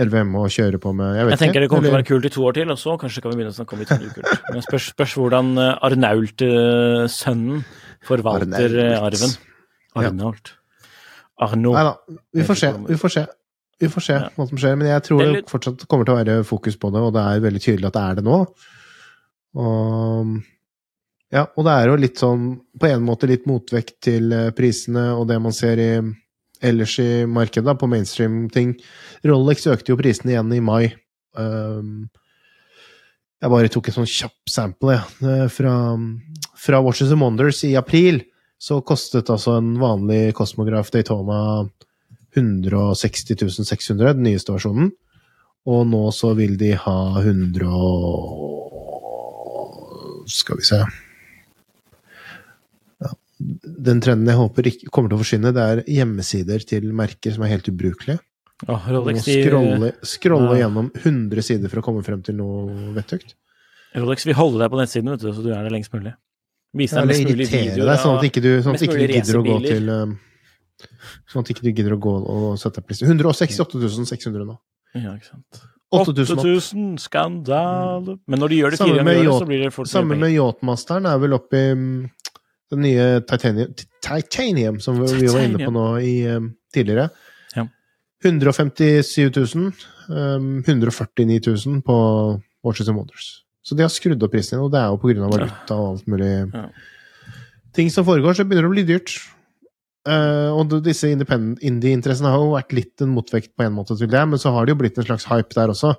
S2: LVM må kjøre på med. Jeg, vet
S1: Jeg tenker det kommer til å være kult i to år til, og så kanskje kan vi begynne å snakke om litt sånn ukult. Men spørs, spørs hvordan eh, Arnault-sønnen forvalter
S2: Arnault.
S1: eh, arven. Arnault. Arnault.
S2: Nei da, vi får se.
S1: Ikke
S2: Vi får se. Vi får se
S1: Ja.
S2: hva som skjer, men jeg tror
S1: Det
S2: fortsatt kommer til å være fokus på det, og det er veldig tydelig at det er det nå. Og ja, og det er jo litt sånn, på en måte litt motvekt til eh, prisene og det man ser i, ellers i markedet, da, på mainstream-ting. Rolex økte jo prisene igjen i mai. Um, jeg bare tok en sånn kjapp sample, eh, fra, fra Watches and Wonders i april. Så kostet altså en vanlig Cosmograph Daytona 160 600, den nyeste versjonen. Og nå så vil de ha 100 og Skal vi se ja. Den trenden jeg håper ikke kommer til å forsvinne, det er hjemmesider til merker som er helt ubrukelige. Må
S1: Rolex, de,
S2: scrolle, scrolle
S1: Ja.
S2: gjennom 100 sider for å komme frem til noe vettugt.
S1: Rolex vil holde deg på nettsiden, vet du, så du er der lengst mulig. Vise deg
S2: ja,
S1: mest mulig videoer
S2: deg, sånn at ikke du, sånn at ikke du gidder å gå til um, Sånn at ikke du gidder å gå og sette opp liste. 168 600 nå.
S1: Ja, ikke sant.
S2: 8000 opp.
S1: 8000, skandale. Men når de gjør det fire ganger i året, så blir det fort
S2: Samme med Yachtmasteren er vel oppi mm, den nye Titanium, Titanium som vi vi var inne på nå i, um, tidligere.
S1: Ja.
S2: 157 000. Um, 149 000 på Watches and Wonders. Så de har skrudd opp prisen igjen, og det er jo av valuta og alt mulig
S1: Ja.
S2: ting som foregår, så begynner det å bli dyrt. Eh, og disse indie-interessene har jo vært litt en motvekt på en måte til det, men så har det jo blitt en slags hype der også,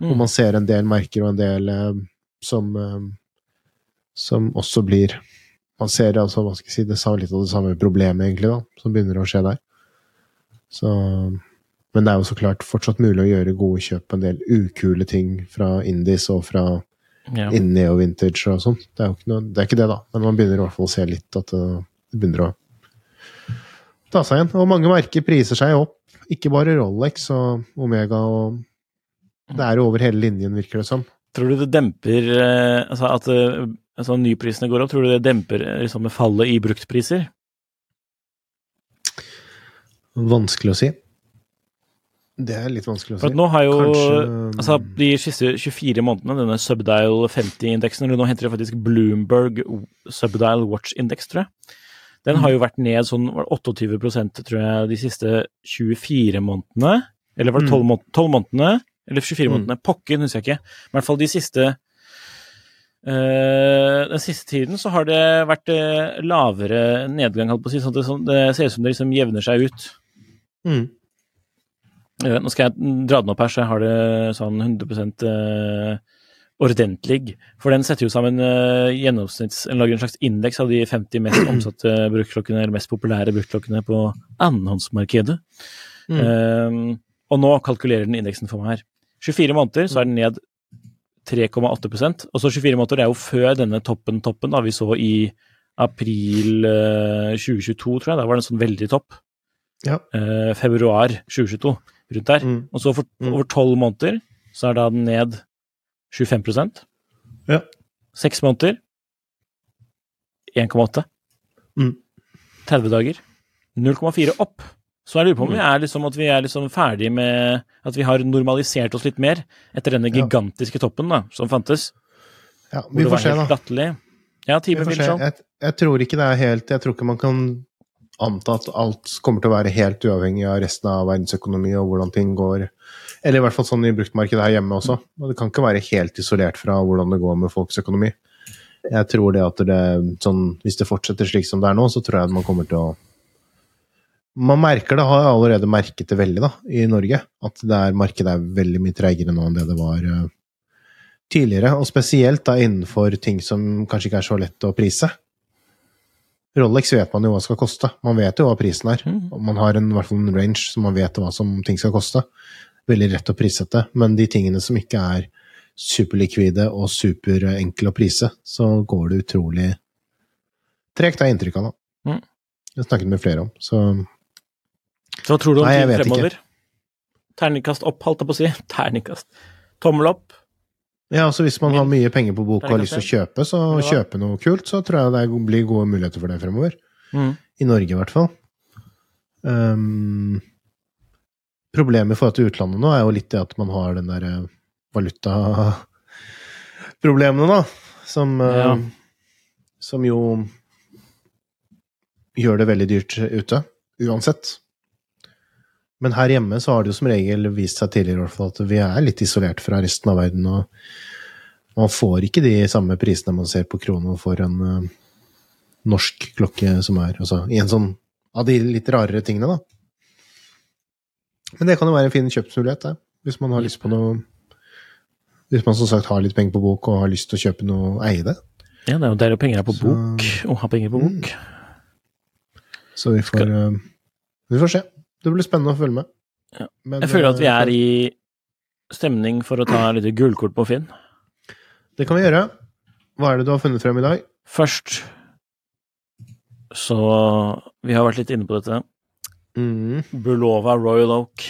S2: hvor
S1: Mm.
S2: man ser en del merker og en del uh, som uh, som også blir Man ser altså, hva skal jeg si, det sa litt av det samme problemet, egentlig, da, som begynner å skje der. Så Men det er jo så klart fortsatt mulig å gjøre gode kjøp på en del ukule ting fra indies og fra
S1: Ja.
S2: neo-vintage og sånn. Det det er ikke det, da. Men man begynner i hvert fall å se litt at det, det begynner å ta seg igjen. Og mange merker priser seg opp. Ikke bare Rolex og Omega og Det er jo over hele linjen, virker det som.
S1: Tror du det demper eh, Altså at eh, altså nyprisene går opp, tror du det demper eh, liksom fallet i bruktpriser?
S2: Vanskelig å si. Det er litt vanskelig å si.
S1: For nå har jo
S2: Kanskje-
S1: altså, De siste 24 månedene, denne Subdial 50-indeksen, eller nå henter det faktisk Bloomberg Subdial Watch-indeks, tror jeg. Den har jo vært ned sånn 28% tror jeg, de siste 24 månedene. Eller var det 12, måned 12 månedene? Eller 24
S2: Mm.
S1: månedene? Pokken, husker jeg ikke. Men i hvert fall de siste Uh, Den siste tiden så har det vært uh, lavere nedgang, holdt på å si. Sånn det, sånn, det ser ut som det liksom jevner seg ut.
S2: Mm.
S1: Uh, Nå skal jeg dra den opp her, så jeg har det sånn 100 eh, ordentlig. For den setter jo sammen uh, gjennomsnitts... Den lager en slags indeks av de 50 mest [clears throat] omsatte bruktklokkene, eller mest populære bruktklokkene på annenhåndsmarkedet.
S2: Mm.
S1: Um, og nå kalkulerer den indeksen for meg her. 24 måneder, så er den ned 3,8% Og så 24 måneder, det er jo før denne toppen-toppen da vi så i april uh, 2022, tror jeg. Da var den sånn veldig topp.
S2: Ja.
S1: Uh, februar 2022, rundt der.
S2: Mm.
S1: Og så for
S2: Mm.
S1: over tolv måneder så er da den ned 25
S2: Ja.
S1: Seks måneder 1,8.
S2: Mm.
S1: 30 dager 0,4 opp. Så jeg lurer på om vi er liksom, at vi er liksom ferdig med At vi har normalisert oss litt mer etter denne gigantiske toppen da, som fantes.
S2: Ja, vi får se, da.
S1: Ja,
S2: Vi får se.
S1: sånn.
S2: Jeg, jeg tror ikke det er helt Jeg tror ikke man kan anta at alt kommer til å være helt uavhengig av resten av verdensøkonomi og hvordan ting går. Eller i hvert fall sånn i bruktmarkedet her hjemme også. Og det kan ikke være helt isolert fra hvordan det går med folks økonomi. Jeg tror det at det sånn Hvis det fortsetter slik som det er nå, så tror jeg at man kommer til å Man merker det, har allerede merket det veldig da, i Norge, at det er, markedet er veldig mye treigere nå enn det det var eh, tidligere. Og spesielt da innenfor ting som kanskje ikke er så lett å prise. Rolex vet man jo hva skal koste. Man vet jo hva prisen er.
S1: Mm.
S2: Man har en, i hvert fall en range, så man vet hva som ting skal koste. Veldig rett å prissette. Men de tingene som ikke er superlikvide og superenkle å prise, så går det utrolig tregt, er inntrykket av.
S1: Mm.
S2: Jeg har snakket med flere om, så
S1: Så hva tror du om
S2: Nei,
S1: tiden
S2: fremover? ikke.
S1: Terningkast opp, holdt jeg på å si. [laughs] Terningkast. Tommel opp.
S2: Ja, altså Hvis man har mye penger på bok og har lyst til å kjøpe, så kjøpe noe kult, så tror jeg det blir gode muligheter for det fremover.
S1: Mm.
S2: I Norge, i hvert fall. Um, problemet i forhold til utlandet nå er jo litt det at man har den der valutaproblemene, da. Som, eh,
S1: Ja.
S2: som jo gjør det veldig dyrt ute, uansett. Men her hjemme så har det jo som regel vist seg tidligere i hvert fall at vi er litt isolert fra resten av verden. og man får ikke de samme prisene man ser på krona for en uh, norsk klokke som er altså, i en sånn av de litt rarere tingene, da. Men det kan jo være en fin kjøpsmulighet, det. Hvis man har lyst på noe Hvis man som sagt har litt penger på bok og har lyst til å kjøpe noe og eie det.
S1: Ja, det er jo der penger er på
S2: Så-
S1: bok. Å ha penger på
S2: Mm.
S1: bok.
S2: Så vi får Skal... Vi får se. Det blir spennende å følge med.
S1: Ja.
S2: Men,
S1: Jeg føler at vi
S2: eh,
S1: er i stemning for å ta litt gullkort på Finn.
S2: Det kan vi gjøre. Hva er det du har funnet frem i dag?
S1: Først så Vi har vært litt inne på dette.
S2: Mm.
S1: Bulova Royal Oak.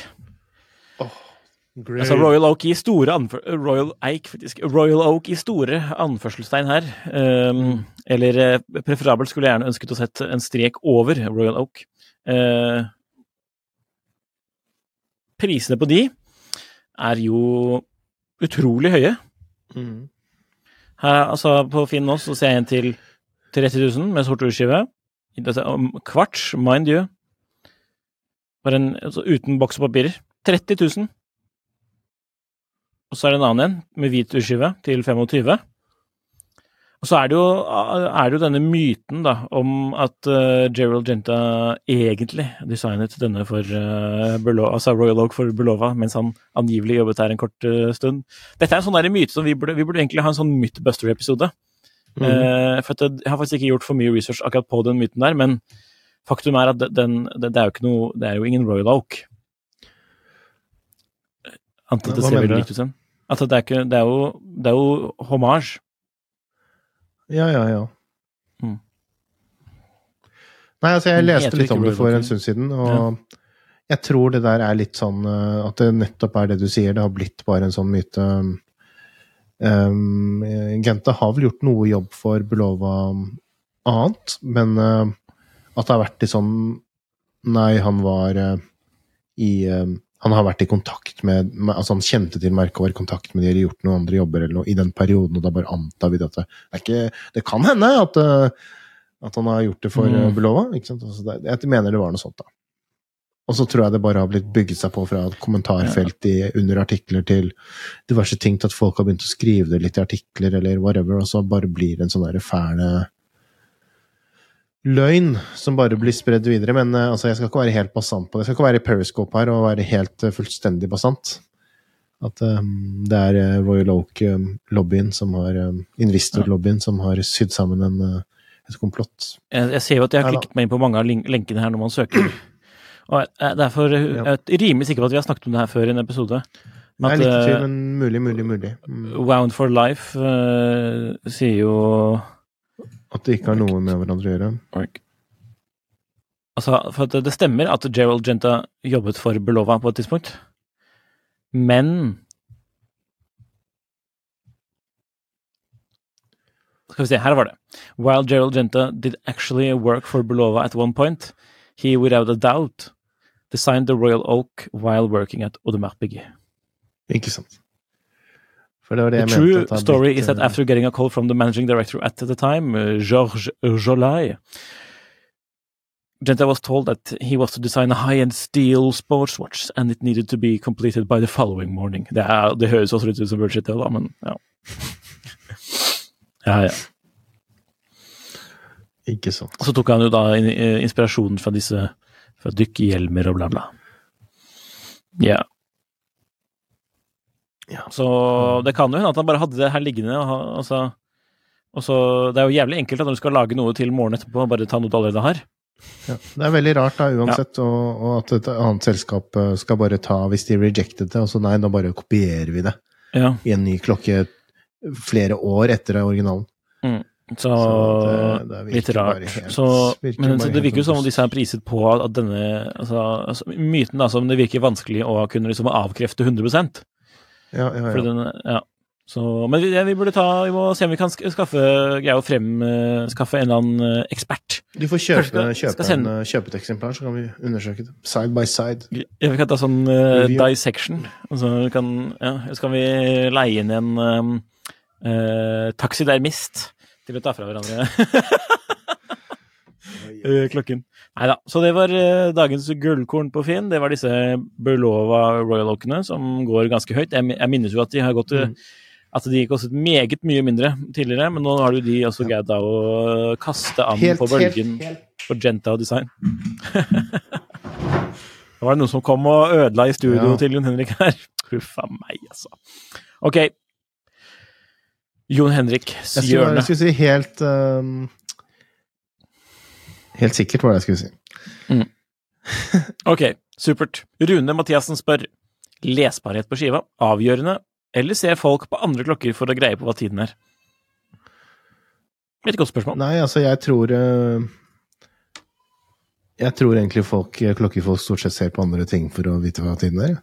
S2: Great.
S1: Altså Royal Oak i store anfør... Royal Eik, faktisk. Royal Oak i store anførselstegn her. Um, eller eh, preferabelt skulle jeg gjerne ønsket å sette en strek over Royal Oak. Uh, prisene på de er jo utrolig høye.
S2: Mm.
S1: Her, altså På Finn nå så ser jeg en til 30 000 med sort urskive. Kvarts, mind you. Bare en, altså, uten boks og papirer. 30 000. Og så er det en annen en med hvit urskive til 25 Og så er det jo, er det jo denne myten da, om at uh, Gerald Genta egentlig designet denne for uh, Burlo, altså Royal Oak for Bulova, mens han angivelig jobbet her en kort uh, stund. Dette er en sånn myte som vi burde, vi burde egentlig ha en sånn Mythbuster-episode.
S2: Mm.
S1: Uh, for jeg har faktisk ikke gjort for mye research akkurat på den myten der, men faktum er at den, det, det er jo ikke noe Det er jo ingen Royal Oak. Annet at det
S2: hva
S1: ser veldig likt ut. Sånn. At det er, ikke, det, er jo, det er jo hommage.
S2: Ja, ja, ja.
S1: Mm.
S2: Nei, altså, jeg leste
S1: jeg
S2: litt om det for en stund siden, og jeg tror det der er litt sånn eh, At det nettopp er det du sier, det har blitt bare en sånn myte. Um, Gente har vel gjort noe jobb for Bulova annet, men eh, at det har vært litt sånn Nei, han var uh, i, uh, han har vært i kontakt med, med Altså, han kjente til merket og var i kontakt med de eller gjort noen andre jobber eller noe i den perioden, og da bare antar vi at det er ikke Det kan hende at, uh, at han har gjort det for
S1: Mm.
S2: Belova. Ikke sant? Altså, det, jeg mener det var noe sånt, da. Og så tror jeg det bare har blitt bygget seg på fra kommentarfelt i, under artikler til diverse ting til at folk har begynt å skrive det litt i artikler eller whatever, og så bare blir det en sånn fæl løgn som bare blir spredd videre. Men eh, altså, jeg skal ikke være helt basant på det. Jeg skal ikke være i Periscope her og være helt eh, fullstendig basant. At eh, det er Royal Oak-lobbyen som har eh, Investor-lobbyen som har sydd sammen en, et komplott.
S1: Jeg, jeg ser jo at jeg har klikket meg inn på mange av lenkene her når man søker. Og jeg er derfor jeg er rimelig sikker på at vi har snakket om det her før i en episode.
S2: Jeg
S1: Men
S2: er litt i tvil, men mulig, mulig, mulig. Mm.
S1: Wound for Life uh, sier jo
S2: At det ikke har noe med hverandre å gjøre.
S1: Altså, for det stemmer at Gerald Genta jobbet for Belova på et tidspunkt. Men Skal vi se, her var det. While Gerald Genta did actually work for Belova at one point, he without a doubt designed the Royal Oak while working at Piguet.
S2: Ikke sant. For det var det
S1: The
S2: jeg
S1: true
S2: mente.
S1: story
S2: blitt,
S1: is that after getting a call from the managing director at the time, uh, Georges Jolai, Genta was told that he was to design a high-end steel sports watch, and it needed to be completed by the following morning. Det, er, det høres også litt ut som bullshit, da, men ja. [laughs] ja, ja.
S2: Ikke sant.
S1: Så tok han jo da eh, inspirasjonen fra disse fra dykkehjelmer og bla, bla. Ja.
S2: Ja.
S1: Så det kan jo hende at han bare hadde det her liggende. Og, altså, og så, det er jo jævlig enkelt at når du skal lage noe til morgenen etterpå, bare ta noe du allerede har.
S2: Ja. Det er veldig rart, da, uansett, og, og at et annet selskap eh, skal bare ta Hvis de rejected det, og så nei, da bare kopierer vi det
S1: Ja.
S2: i en ny klokke flere år etter originalen.
S1: Så,
S2: Så det- det
S1: litt rart.
S2: helt-
S1: så, men så det virker jo som om disse er priset på at denne altså, altså, Myten da, som det virker vanskelig å kunne liksom avkrefte 100
S2: Ja, ja, ja.
S1: den, ja. Så, men vi, vi burde ta, vi må se om vi kan skaffe, greie å frem, eh, en eller annen eh, ekspert.
S2: Du får kjøpe,
S1: skal-
S2: kjøpe,
S1: skal
S2: en, eh, kjøpe et eksemplar, så kan vi undersøke det. Side by side.
S1: Ja, vi kan ta sånn
S2: uh,
S1: dissection. Altså, kan, ja, så kan vi leie inn en um, uh, taxidermist til å ta fra hverandre [laughs] klokken. Nei da. Så det var eh, dagens gullkorn på Finn. Det var disse Bulova Royal Oakene som går ganske høyt. Jeg, jeg minnes jo at de har gått mm. At de kostet meget mye mindre tidligere, men nå har jo de også greid å kaste an
S2: Helt,
S1: på bølgen
S2: helt.
S1: på Genta og design. [laughs] Da var det noen som kom og ødela i studio
S2: Ja.
S1: til Jon Henrik her. [laughs] Huff a meg, altså. Ok. Jon
S2: Henrik,
S1: hjørne.
S2: jeg skulle si helt um, Helt sikkert hva jeg skulle si. [laughs]
S1: Ok, supert. Rune Mathiassen spør lesbarhet på skiva, avgjørende, eller ser folk på andre klokker for å greie på hva tiden er? Et godt spørsmål.
S2: Nei, altså, jeg tror uh, Jeg tror egentlig folk, klokkefolk stort sett ser på andre ting for å vite hva tiden er.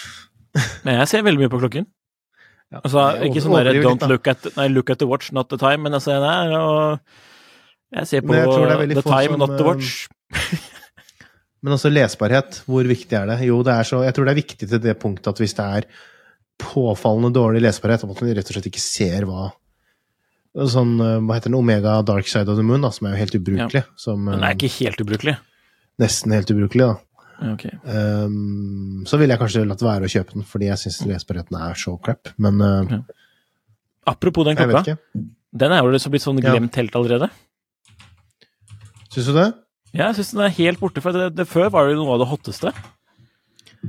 S2: [laughs]
S1: Men jeg ser veldig mye på klokken. Altså,
S2: Jeg
S1: ikke sånn derre don't look at, nei, look at the watch, not the time, men altså, nei, og jeg ser på
S2: jeg det
S1: the time,
S2: som,
S1: not the
S2: eh,
S1: watch. [laughs]
S2: Men også lesbarhet. Hvor viktig er det? Jo, det er så, jeg tror det er viktig til det punktet at hvis det er påfallende dårlig lesbarhet, at man rett og slett ikke ser hva Sånn, eh, hva heter den, Omega Dark Side of the Moon, da, som er jo helt ubrukelig. Som,
S1: Den
S2: eh,
S1: er ikke helt ubrukelig.
S2: Nesten helt ubrukelig, da.
S1: Okay.
S2: Um, så ville jeg kanskje latt være å kjøpe den, fordi jeg syns lesbarheten er så crap. Men uh,
S1: Apropos den klokka, den er jo liksom blitt sånn
S2: Ja.
S1: glemt helt allerede.
S2: Syns du det?
S1: Ja, jeg syns den er helt borte, for det, det, før var det noe av det hotteste.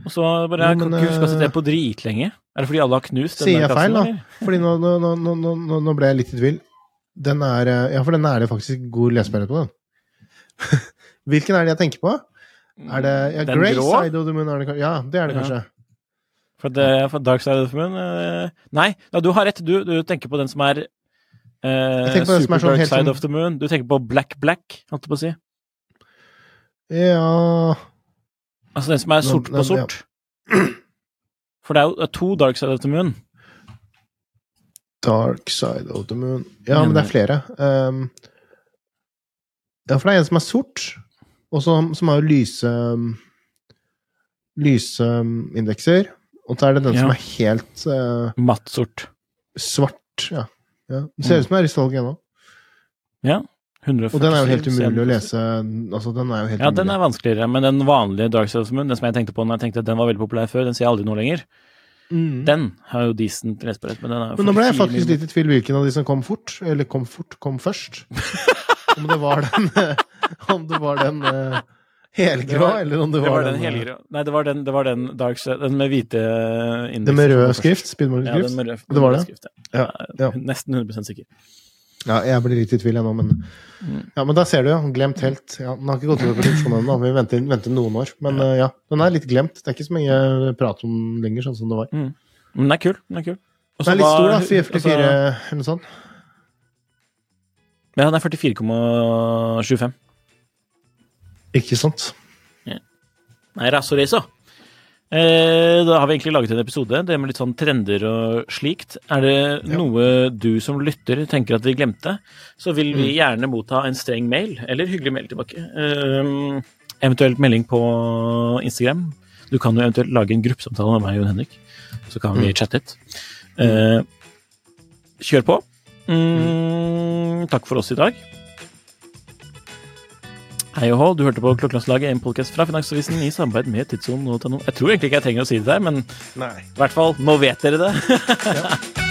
S1: Og så bare Jeg kan ikke huske å ha sett
S2: eh,
S1: det på dritlenge. Er det fordi alle har knust den
S2: Sier jeg feil, da? Fordi nå, nå, nå, nå, ble jeg litt i tvil. Den er uh, Ja, for den er det faktisk god lesbarhet på, den. [laughs] Hvilken er det jeg tenker på? Er det ja,
S1: Den
S2: Grey
S1: grå?
S2: Side of the Moon? Det, ja, det er det
S1: Ja.
S2: kanskje.
S1: For, det, for Dark Side of the Moon eh, Nei, ja, du har rett. Du, du tenker på den som er eh,
S2: på
S1: Super
S2: er sånn
S1: Dark Side
S2: som...
S1: of the Moon. Du tenker på Black Black, holdt jeg på å si.
S2: Ja
S1: Altså den som er sort på sort. For det er jo to Dark Side of the Moon.
S2: Dark Side of the Moon Ja, men det er flere. Um, ja, for det er en som er sort, og som, som har lyse um, lysindekser. Og så er det den
S1: Ja.
S2: som er helt uh,
S1: Matt sort.
S2: svart. Ja. Ja. Det ser ut som det er i salg ennå.
S1: Ja. 147
S2: Og den er jo helt umulig å lese. Altså, den er jo helt
S1: Ja, den er vanskeligere, men den vanlige Dark of Moon, den som jeg tenkte på når jeg tenkte at den var veldig populær før, den ser jeg aldri nå lenger.
S2: Mm.
S1: Den har jo decent lesbarhet, men den er jo
S2: Men nå ble jeg faktisk litt i tvil hvilken av de som kom fort, eller kom fort, kom først. Om det var den Om det var den eh, helgrå,
S1: var-
S2: eller om det
S1: Det
S2: var,
S1: var den
S2: den eh,
S1: helgrå Nei, det var den, det var den Dark den med hvite indeks.
S2: Den med rød
S1: skrift? først.
S2: skrift?
S1: Ja, den med rød,
S2: Det var det?
S1: skrift,
S2: Ja,
S1: ja.
S2: ja.
S1: Nesten 100 sikker.
S2: Ja, jeg blir litt i tvil ennå, men
S1: Mm.
S2: Ja, men da ser du, ja. Glemt helt. Ja, den har ikke gått ut på produksjon ennå. Vi venter, venter noen år. Men eh, ja, den er litt glemt. Det er ikke så mye prat om den lenger, sånn som det var.
S1: Men den er kul. Den er kul. Også
S2: Den er litt stor, da.
S1: altså-
S2: 444 eller noe sånt.
S1: Ja, den er 44,25.
S2: Ikke sant?
S1: Nei, racerracer. Eh, da har vi egentlig laget en episode, det med litt sånn trender og slikt. Er det noe du som lytter tenker at vi glemte, så vil vi gjerne motta en streng mail, eller hyggelig mail tilbake. Eh, eventuelt melding på Instagram. Du kan jo eventuelt lage en gruppesamtale med meg og Jon Henrik, så kan vi chatte litt. Eh, kjør på. Mm, takk for oss i dag. Hei og hå, du hørte på Klokkelandslaget, en podkast fra Finansavisen i samarbeid med Tidssonen og Tano. Jeg tror egentlig ikke jeg trenger å si det der, men
S2: Nei.
S1: i hvert fall, nå vet dere det. [laughs]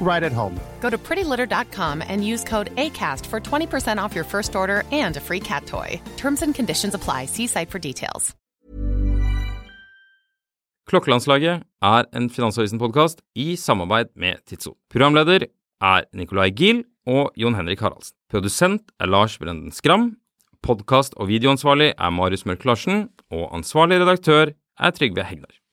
S4: right at home.
S5: Go to prettylitter.com and use code ACAST for 20% off your first order and a free cat toy. Terms and conditions apply. See site for details.
S6: Klokkelandslaget er en Finansavisen-podkast i samarbeid med Tidso. Programleder er Nicolai Giel og Jon Henrik Haraldsen. Produsent er Lars Brenden Skram. Podkast- og videoansvarlig er Marius Mørk Larsen. Og ansvarlig redaktør er Trygve Hegnar.